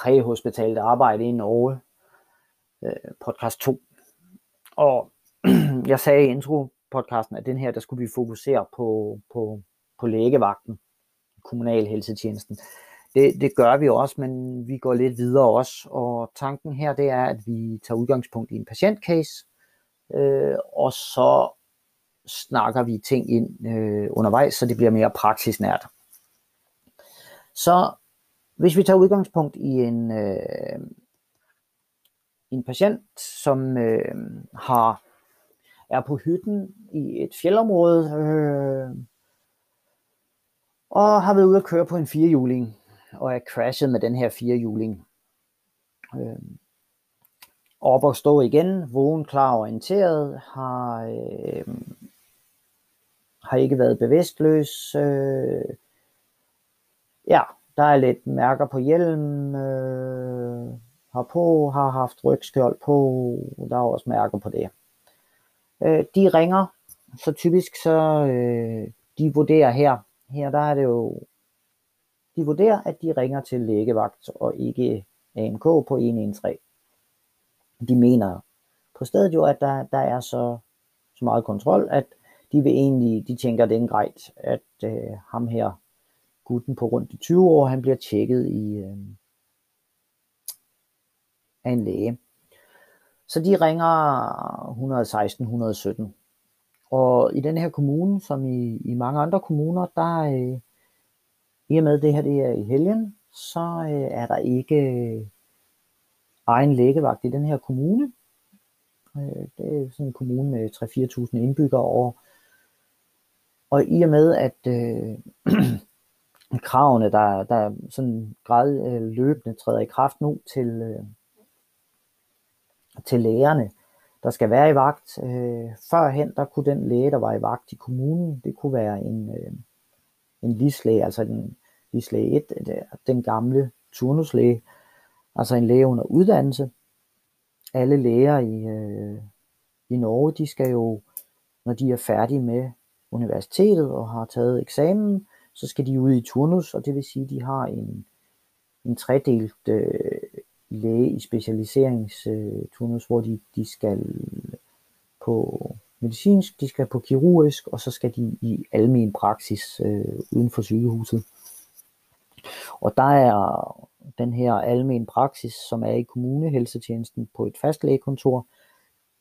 præhospitalt arbejde i Norge, øh, podcast 2. Og jeg sagde i intro-podcasten, at den her, der skulle vi fokusere på, på, på lægevagten, kommunalhelsetjenesten. Det, det gør vi også, men vi går lidt videre også. Og tanken her, det er, at vi tager udgangspunkt i en patientcase, øh, og så snakker vi ting ind øh, undervejs, så det bliver mere praksisnært. Så hvis vi tager udgangspunkt i en, øh, en patient, som øh, har er på hytten i et fjeldområde øh, og har været ude at køre på en firehjuling og er crashet med den her firehjuling. Øh, op og stå igen, vågen, klar og orienteret, har, øh, har ikke været bevidstløs. Øh, ja, der er lidt mærker på hjelm, øh, har på, har haft rygskjold på, der er også mærker på det. Øh, de ringer, så typisk så øh, de vurderer her, her der er det jo, de vurderer, at de ringer til lægevagt og ikke AMK på 113. De mener på stedet jo, at der, der er så, så meget kontrol, at de vil egentlig, de tænker, det er grejt, at øh, ham her, gutten på rundt de 20 år, han bliver tjekket i, øh, af en læge. Så de ringer 116-117. Og i den her kommune, som i, i mange andre kommuner, der øh, i og med det her det er i helgen, så øh, er der ikke øh, egen lægevagt i den her kommune. Øh, det er sådan en kommune med 3-4.000 indbyggere og, og i og med at øh, kravene, der, der sådan grad øh, løbende træder i kraft nu til, øh, til lægerne, der skal være i vagt. Øh, førhen, der kunne den læge, der var i vagt i kommunen, det kunne være en, øh, en lislæge, altså en lislæge 1, den gamle turnuslæge, altså en læge under uddannelse. Alle læger i, øh, i Norge, de skal jo, når de er færdige med universitetet og har taget eksamen, så skal de ud i turnus, og det vil sige, at de har en, en tredelt øh, læge i specialiseringsturnus, hvor de, de skal på medicinsk, de skal på kirurgisk, og så skal de i almen praksis øh, uden for sygehuset. Og der er den her almen praksis, som er i kommunehelsetjenesten på et fastlægekontor,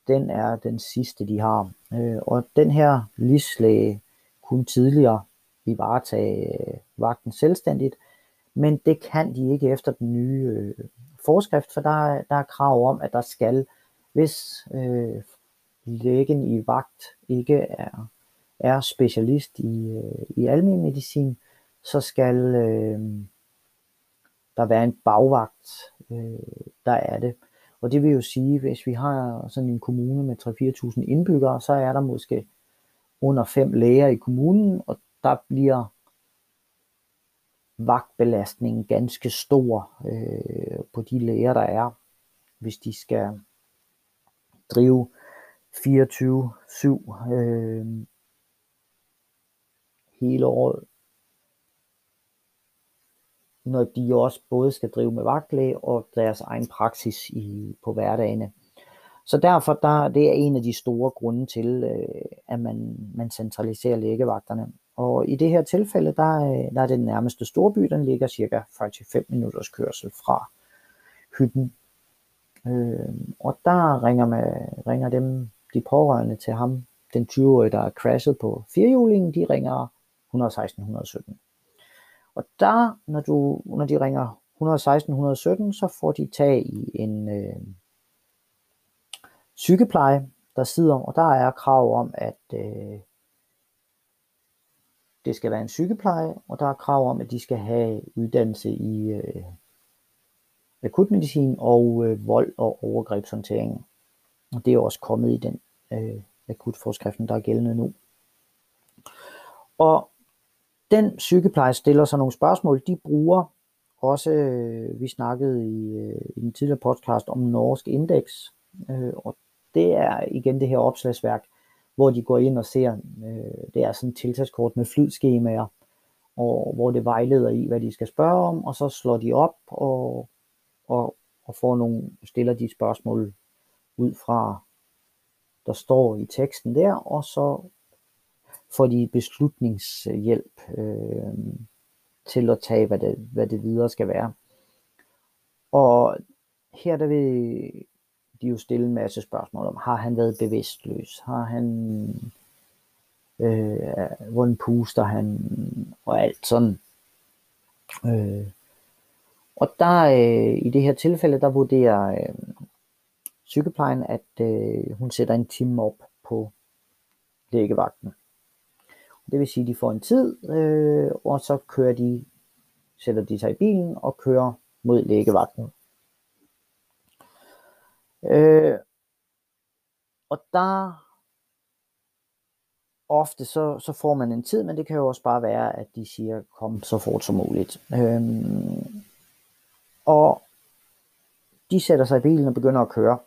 den er den sidste, de har. Øh, og den her lislæge kunne tidligere vi varetage øh, vagten selvstændigt, men det kan de ikke efter den nye øh, forskrift, for der, der er krav om, at der skal, hvis øh, lægen i vagt ikke er, er specialist i, øh, i almen medicin, så skal øh, der være en bagvagt, øh, der er det. Og det vil jo sige, hvis vi har sådan en kommune med 3-4.000 indbyggere, så er der måske under fem læger i kommunen, og der bliver vagtbelastningen ganske stor øh, på de læger, der er, hvis de skal drive 24-7 øh, hele året. Når de også både skal drive med vagtlæge og deres egen praksis i, på hverdagene. Så derfor der, det er en af de store grunde til, øh, at man, man centraliserer lægevagterne. Og i det her tilfælde, der, øh, der er den nærmeste storby, den ligger cirka 45 minutters kørsel fra hytten. Øh, og der ringer, med, ringer dem, de pårørende til ham, den 20-årige, der er crashet på firehjulingen, de ringer 116-117. Og der, når, du, når de ringer 116-117, så får de tag i en øh, sygepleje, der sidder, og der er krav om, at øh, det skal være en sygepleje, og der er krav om, at de skal have uddannelse i øh, akutmedicin og øh, vold og overgrebshåndtering. Og det er også kommet i den øh, akutforskriften, der er gældende nu. Og den sygepleje stiller så nogle spørgsmål, de bruger også, øh, vi snakkede i, øh, i en tidligere podcast om norsk indeks, øh, og det er igen det her opslagsværk, hvor de går ind og ser, øh, det er sådan et tiltagskort med flydskemaer, og hvor det vejleder i, hvad de skal spørge om, og så slår de op, og og, og får nogle, stiller de spørgsmål ud fra, der står i teksten der, og så får de beslutningshjælp øh, til at tage, hvad det, hvad det videre skal være. Og her der vil de jo stille en masse spørgsmål om, har han været bevidstløs? Har han, øh, hvordan puster han? Og alt sådan. Øh, og der øh, i det her tilfælde, der vurderer øh, sygeplejen, at øh, hun sætter en time op på lægevagten. Det vil sige, at de får en tid, øh, og så kører de, sætter de sig i bilen og kører mod lægevagten. Øh, og der ofte så, så får man en tid, men det kan jo også bare være, at de siger, kom så fort som muligt. Øh, og de sætter sig i bilen og begynder at køre.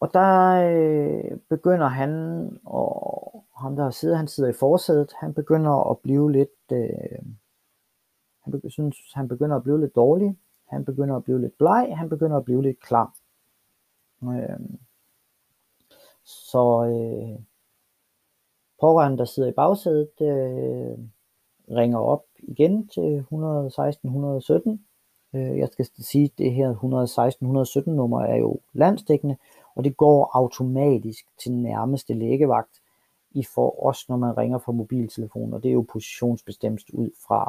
Og der øh, begynder han, og ham der sidder, han sidder i forsædet, han begynder at blive lidt, øh, han begynder, synes, han begynder at blive lidt dårlig, han begynder at blive lidt bleg, han begynder at blive lidt klar. Øh, så øh, pårørende, der sidder i bagsædet, øh, ringer op igen til 116-117. Øh, jeg skal sige, at det her 116-117 nummer er jo landsdækkende, og det går automatisk til nærmeste lægevagt i for os, når man ringer fra mobiltelefonen, og det er jo positionsbestemt ud fra,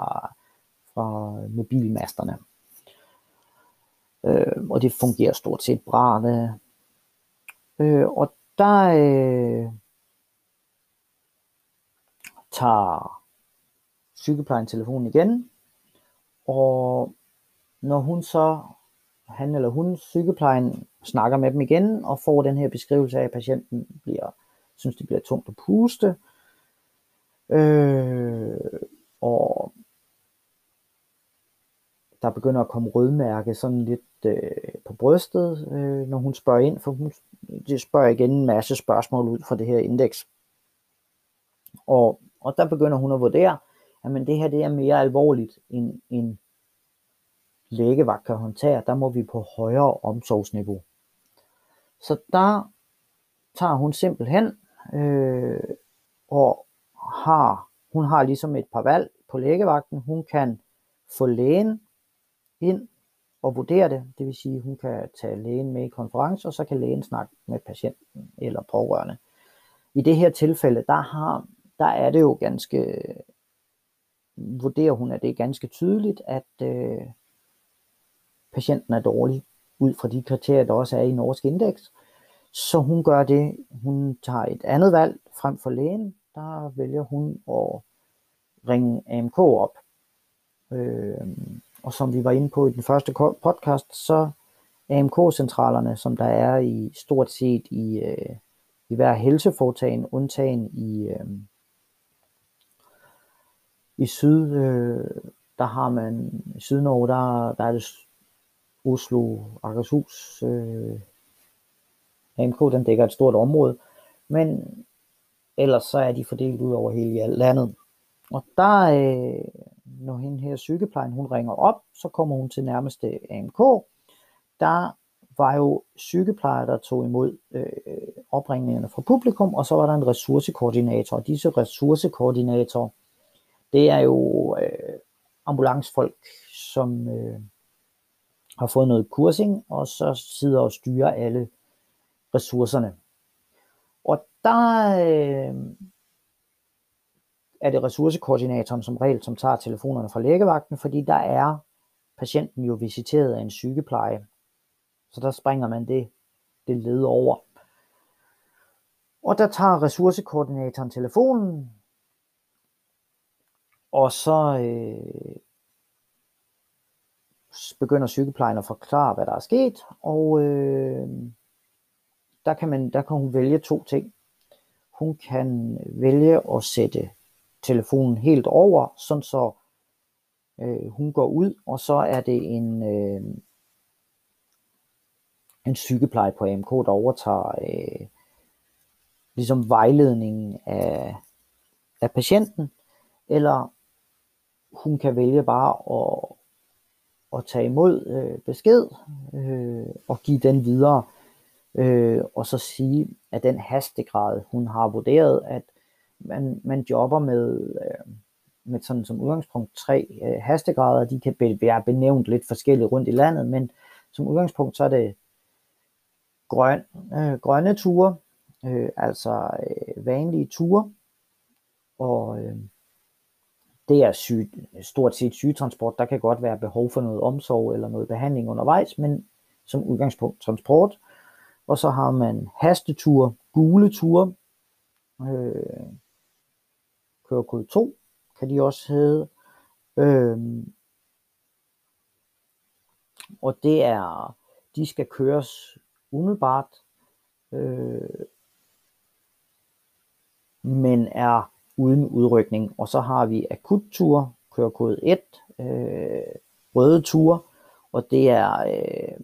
fra mobilmasterne. Øh, og det fungerer stort set bra. Øh, og der øh, tager sygeplejen telefonen igen, og når hun så, han eller hun, sygeplejen, snakker med dem igen og får den her beskrivelse af, at patienten bliver, synes, det bliver tungt at puste, øh, og der begynder at komme rødmærke sådan lidt øh, på brystet, øh, når hun spørger ind, for hun det spørger igen en masse spørgsmål ud fra det her indeks. Og, og der begynder hun at vurdere, at men det her det er mere alvorligt end en lægevagt kan håndtere. Der må vi på højere omsorgsniveau. Så der tager hun simpelthen øh, og har, hun har ligesom et par valg på lægevagten. Hun kan få lægen ind og vurdere det. Det vil sige, at hun kan tage lægen med i konference, og så kan lægen snakke med patienten eller pårørende. I det her tilfælde, der, har, der er det jo ganske, vurderer hun, at det er ganske tydeligt, at øh, patienten er dårlig ud fra de kriterier, der også er i Norsk Indeks. Så hun gør det, hun tager et andet valg frem for lægen, der vælger hun at ringe AMK op. Øh, og som vi var inde på i den første podcast, så AMK-centralerne, som der er i stort set i, øh, i hver helseforetagen, undtagen i, øh, i syd, øh, der har man, i Sydnorge, der, der er det Oslo, Akershus, øh, AMK, den dækker et stort område, men ellers så er de fordelt ud over hele landet. Og der, øh, når hende her sygeplejen, hun ringer op, så kommer hun til nærmeste AMK. Der var jo sygeplejer, der tog imod øh, opringningerne fra publikum, og så var der en ressourcekoordinator. Og disse ressourcekoordinatorer, det er jo øh, ambulancefolk, som øh, har fået noget kursing, og så sidder og styrer alle ressourcerne. Og der øh, er det ressourcekoordinatoren som regel, som tager telefonerne fra lægevagten, fordi der er patienten jo visiteret af en sygepleje. Så der springer man det, det led over. Og der tager ressourcekoordinatoren telefonen, og så øh, begynder sygeplejen at forklare, hvad der er sket, og øh, der, kan man, der kan hun vælge to ting. Hun kan vælge at sætte telefonen helt over, sådan så øh, hun går ud, og så er det en, øh, en sygepleje på AMK, der overtager øh, ligesom vejledningen af, af patienten, eller hun kan vælge bare at, at tage imod øh, besked øh, og give den videre, øh, og så sige, at den hastegrad, hun har vurderet, at man, man jobber med, øh, med sådan som udgangspunkt tre øh, hastegrader, de kan være benævnt lidt forskelligt rundt i landet, men som udgangspunkt så er det grøn, øh, grønne ture, øh, altså øh, vanlige ture, og øh, det er syg, stort set sygetransport. Der kan godt være behov for noget omsorg eller noget behandling undervejs, men som udgangspunkt transport. Og så har man hasteture, gule ture, øh, kørekode 2 kan de også hedde. Øhm, og det er, de skal køres umiddelbart, øh, men er uden udrykning. Og så har vi akuttur, kørekode 1, øh, røde ture, og det er øh,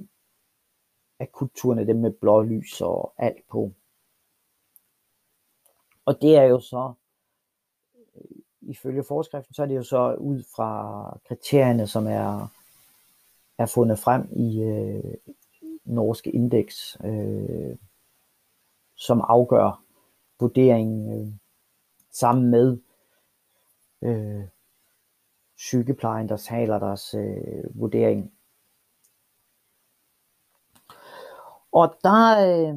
akutturene, dem med blå lys og alt på. Og det er jo så, ifølge forskriften, så er det jo så ud fra kriterierne, som er, er fundet frem i øh, norske indeks, øh, som afgør vurderingen øh, sammen med øh, sygeplejen, der taler deres øh, vurdering. Og der, øh,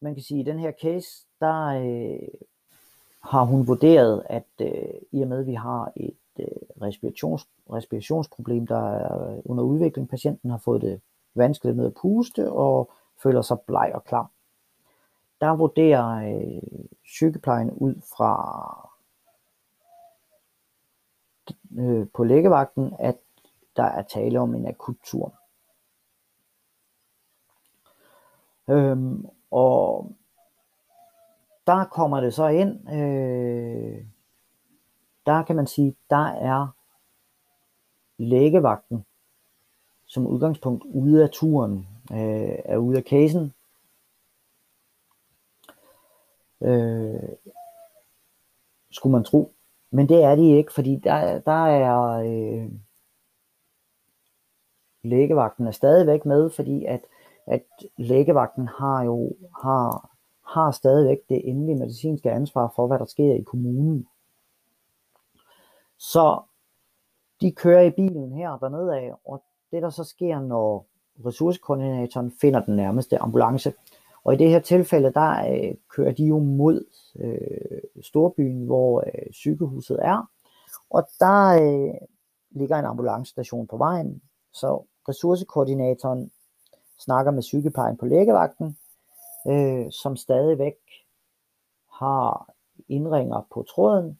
man kan sige, i den her case, der øh, har hun vurderet, at øh, i og med, at vi har et øh, respirations, respirationsproblem, der er under udvikling, patienten har fået det vanskeligt med at puste og føler sig bleg og klam, der vurderer øh, sygeplejen ud fra øh, på lægevagten, at der er tale om en akut tur. Øhm, og der kommer det så ind, øh, der kan man sige, der er lægevagten som udgangspunkt ude af turen, øh, er ude af casen, øh, skulle man tro. Men det er de ikke, fordi der, der er øh, lægevagten er stadigvæk med, fordi at, at lægevagten har jo har, har stadigvæk det endelige medicinske ansvar for, hvad der sker i kommunen. Så de kører i bilen her dernede af, og det der så sker, når ressourcekoordinatoren finder den nærmeste ambulance, og i det her tilfælde, der øh, kører de jo mod øh, storbyen, hvor øh, sygehuset er. Og der øh, ligger en ambulancestation på vejen, så ressourcekoordinatoren snakker med sygeplejen på lægevagten, øh, som stadigvæk har indringer på tråden,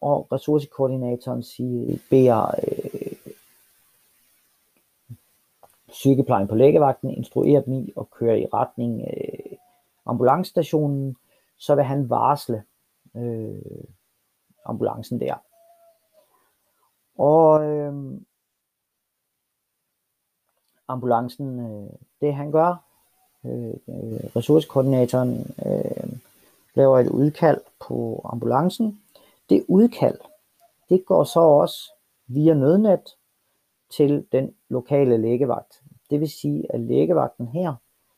og ressourcekoordinatoren siger, beder øh, sygeplejen på lægevagten instruerer dem i at køre i retning øh, ambulancestationen, så vil han varsle øh, ambulancen der. Og øh, ambulancen, øh, det han gør, øh, ressourcekoordinatoren øh, laver et udkald på ambulancen. Det udkald, det går så også via nødnet til den lokale lægevagt. Det vil sige, at lægevagten her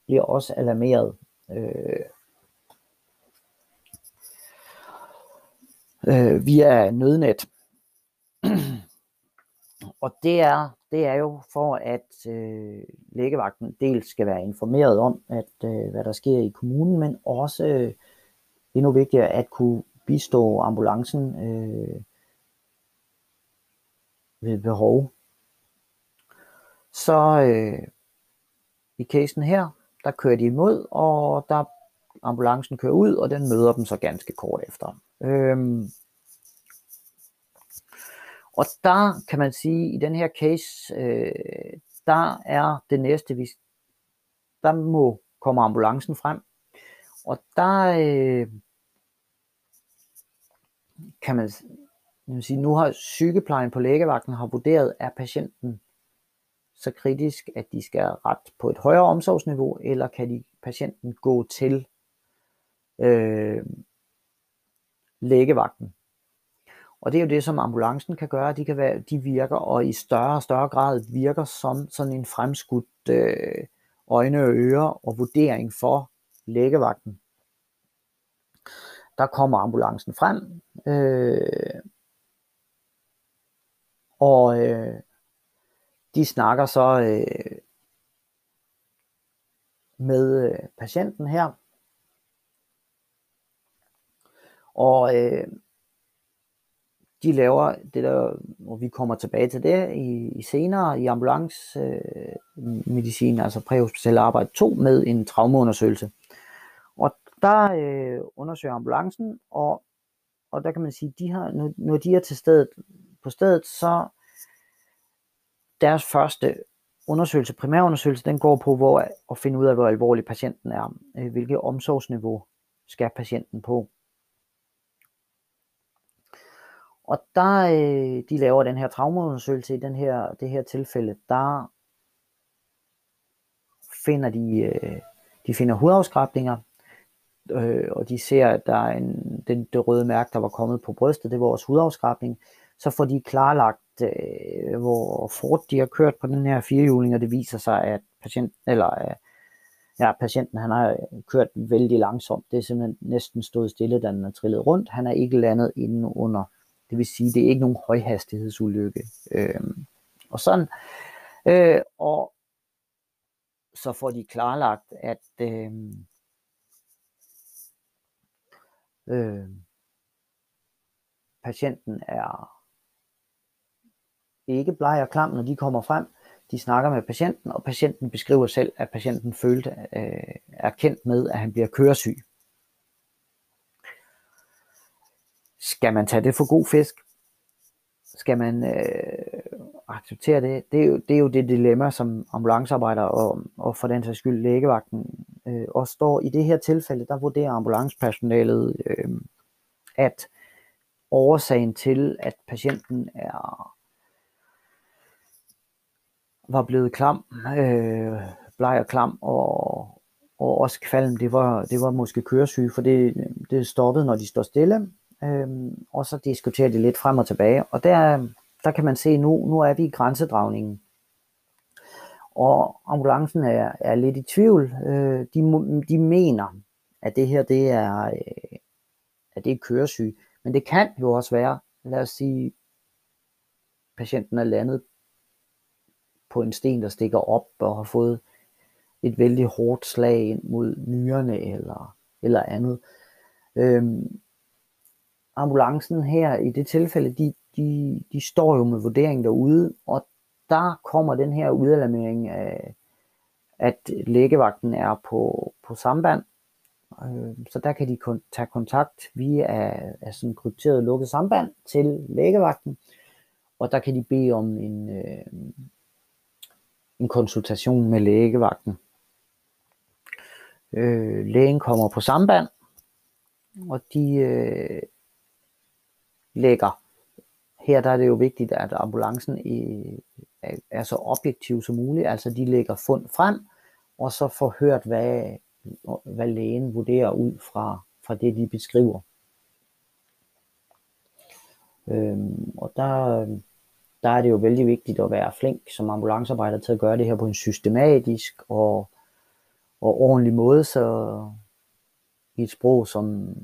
bliver også alarmeret. Øh, øh, via nødnet. Og det er, det er jo for, at øh, lægevagten dels skal være informeret om, at øh, hvad der sker i kommunen, men også øh, endnu vigtigere at kunne bistå ambulancen øh, ved behov. Så øh, i casen her, der kører de imod, og der ambulancen kører ud, og den møder dem så ganske kort efter. Øhm, og der kan man sige, i den her case, øh, der er det næste, vi, der må komme ambulancen frem. Og der øh, kan man, man sige, nu har sygeplejen på lægevagten har vurderet, er patienten så kritisk, at de skal ret på et højere omsorgsniveau, eller kan de patienten gå til øh, lægevagten. Og det er jo det, som ambulancen kan gøre. De, kan være, de virker, og i større og større grad virker som sådan en fremskudt øh, øjne og ører og vurdering for lægevagten. Der kommer ambulancen frem, øh, og øh, de snakker så øh, med øh, patienten her. Og øh, de laver det der, og vi kommer tilbage til det i, i senere i ambulance øh, medicin, altså præhospital arbejde 2 med en traumeundersøgelse. Og der øh, undersøger ambulancen, og, og der kan man sige, de har, når, når de er til stedet, på stedet, så deres første undersøgelse, primærundersøgelse, den går på hvor, at finde ud af, hvor alvorlig patienten er. Øh, hvilket omsorgsniveau skal patienten på. Og der, øh, de laver den her traumeundersøgelse i den her, det her tilfælde, der finder de, øh, de finder hudafskrabninger, øh, og de ser, at der er en, den, det røde mærke, der var kommet på brystet, det var vores hudafskrabning. Så får de klarlagt, øh, hvor fort de har kørt på den her firehjuling, og det viser sig, at patient, eller, øh, ja, patienten han har kørt vældig langsomt. Det er simpelthen næsten stået stille, da den er trillet rundt. Han er ikke landet inde under det vil sige, det er ikke nogen højhastighedsulykke. Øh, og sådan. Øh, og så får de klarlagt, at øh, øh, patienten er ikke bleg og klam, når de kommer frem. De snakker med patienten, og patienten beskriver selv, at patienten følte, øh, er kendt med, at han bliver køresyg. Skal man tage det for god fisk? Skal man øh, acceptere det? Det er, jo, det er jo det dilemma, som ambulancearbejder og, og for den sags skyld lægevagten øh, også står. I det her tilfælde, der vurderer ambulancepersonalet, øh, at årsagen til, at patienten er var blevet klam, øh, bleg og klam og, og også kvalm, det var, det var måske køresyge, for det, det stoppede, når de står stille. Øhm, og så diskuterer de lidt frem og tilbage. Og der, der kan man se, nu, nu er vi i grænsedragningen. Og ambulancen er, er lidt i tvivl. Øh, de, de mener, at det her det er, øh, at det er køresyg. Men det kan jo også være, lad os sige, patienten er landet på en sten, der stikker op og har fået et vældig hårdt slag ind mod nyrerne eller, eller andet. Øhm, ambulancen her i det tilfælde, de, de, de står jo med vurdering derude, og der kommer den her udalarmering af, at lægevagten er på, på samband. Øh, så der kan de kon- tage kontakt via af sådan krypteret lukket samband til lægevagten, og der kan de bede om en, øh, en konsultation med lægevagten. Øh, lægen kommer på samband, og de, øh, lægger. Her der er det jo vigtigt, at ambulancen er så objektiv som muligt, altså de lægger fund frem, og så får hørt, hvad, hvad lægen vurderer ud fra, fra det, de beskriver. Øhm, og der, der er det jo vældig vigtigt at være flink som ambulancearbejder til at gøre det her på en systematisk og, og ordentlig måde, så i et sprog, som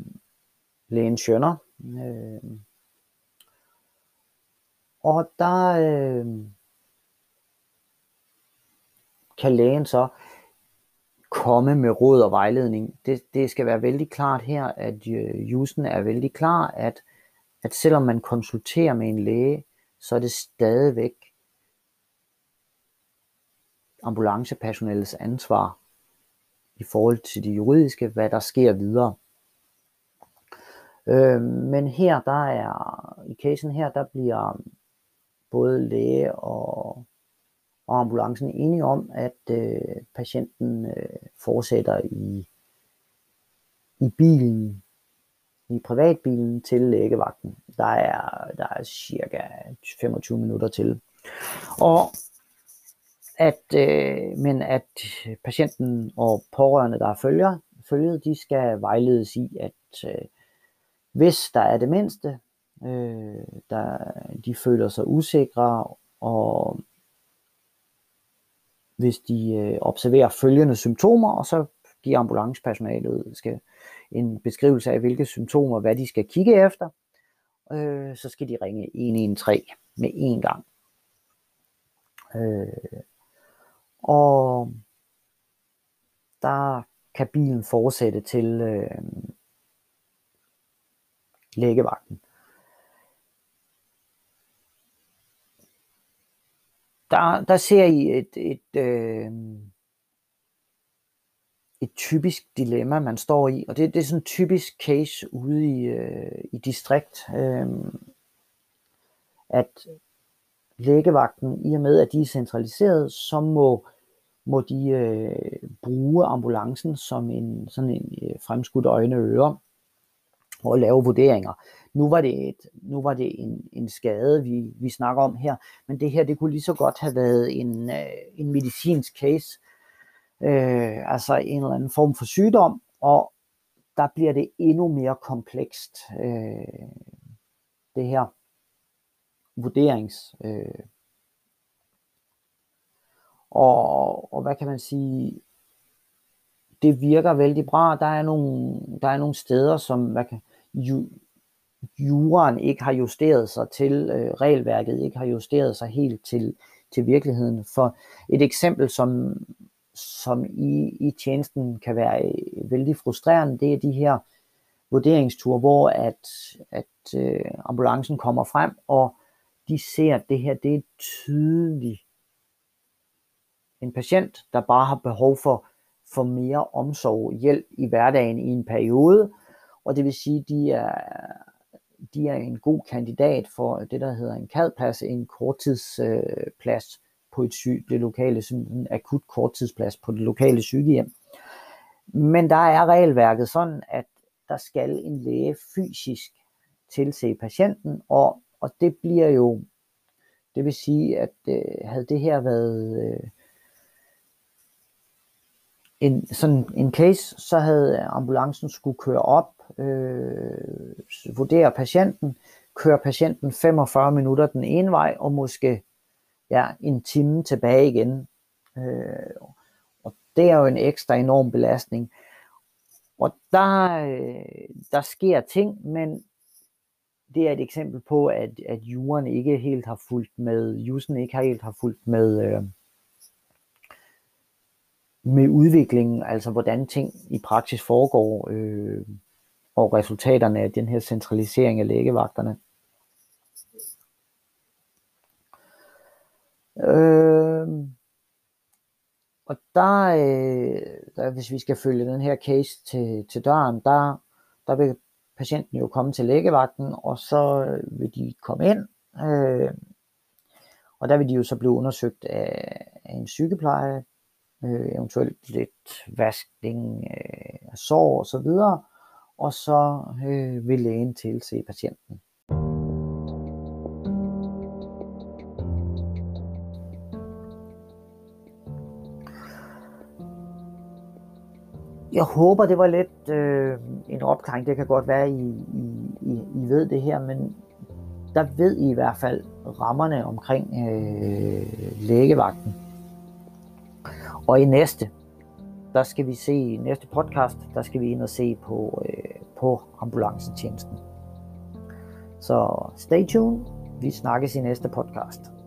lægen skønner. Øhm, og der øh, kan lægen så komme med råd og vejledning. Det, det skal være vældig klart her, at øh, Jusen er vældig klar, at, at selvom man konsulterer med en læge, så er det stadigvæk ambulancepersonalets ansvar i forhold til det juridiske, hvad der sker videre. Øh, men her, der er, i casen her, der bliver både læge og, og ambulancen enige om, at øh, patienten øh, fortsætter i, i bilen, i privatbilen til lægevagten. Der er, der er cirka 25 minutter til. Og at, øh, men at patienten og pårørende, der følger, følget, de skal vejledes i, at øh, hvis der er det mindste, øh, der, de føler sig usikre, og hvis de øh, observerer følgende symptomer, og så giver ambulancepersonalet skal en beskrivelse af, hvilke symptomer, hvad de skal kigge efter, øh, så skal de ringe 113 med én gang. Øh, og der kan bilen fortsætte til øh, lægevagten. Der, der ser I et, et, øh, et typisk dilemma, man står i, og det, det er sådan en typisk case ude i, øh, i distrikt, øh, at lægevagten, i og med at de er centraliseret, så må, må de øh, bruge ambulancen som en sådan en øh, fremskudt øjne og ører og lave vurderinger. Nu var det, et, nu var det en, en skade, vi, vi snakker om her, men det her, det kunne lige så godt have været en, øh, en medicinsk case, øh, altså en eller anden form for sygdom, og der bliver det endnu mere komplekst, øh, det her vurderings. Øh, og, og hvad kan man sige, det virker vældig bra. Der er nogle, der er nogle steder, som man kan, ju, juraen ikke har justeret sig til, øh, regelværket ikke har justeret sig helt til, til virkeligheden. For et eksempel, som, som i, i tjenesten kan være øh, vældig frustrerende, det er de her vurderingsture, hvor at, at øh, ambulancen kommer frem, og de ser, at det her det er tydeligt en patient, der bare har behov for, for mere omsorg, hjælp i hverdagen i en periode, og det vil sige, at de er, de er en god kandidat for det, der hedder en kadplads, en korttidsplads øh, på et syg, det lokale, en akut korttidsplads på det lokale sygehjem. Men der er regelværket sådan, at der skal en læge fysisk tilse patienten, og, og det bliver jo, det vil sige, at øh, havde det her været øh, en, sådan en case, så havde ambulancen skulle køre op, øh, vurdere patienten, køre patienten 45 minutter den ene vej, og måske ja, en time tilbage igen. Øh, og det er jo en ekstra enorm belastning. Og der, øh, der sker ting, men det er et eksempel på, at, at juren ikke helt har fulgt med, jusen ikke helt har fulgt med, øh, med udviklingen, altså hvordan ting i praksis foregår, øh, og resultaterne af den her centralisering af lægevagterne. Øh, og der, øh, der, hvis vi skal følge den her case til, til døren, der, der vil patienten jo komme til lægevagten, og så vil de komme ind, øh, og der vil de jo så blive undersøgt af, af en sygepleje, øh, eventuelt lidt vaskning øh, af sår og så videre, og så øh, vil lægen tilse patienten. Jeg håber, det var lidt øh, en opklaring. Det kan godt være, I, I, I, ved det her, men der ved I i hvert fald rammerne omkring øh, lægevagten. Og i næste, der skal vi se, i næste podcast, der skal vi ind og se på, øh, på ambulancetjenesten. Så stay tuned. Vi snakkes i næste podcast.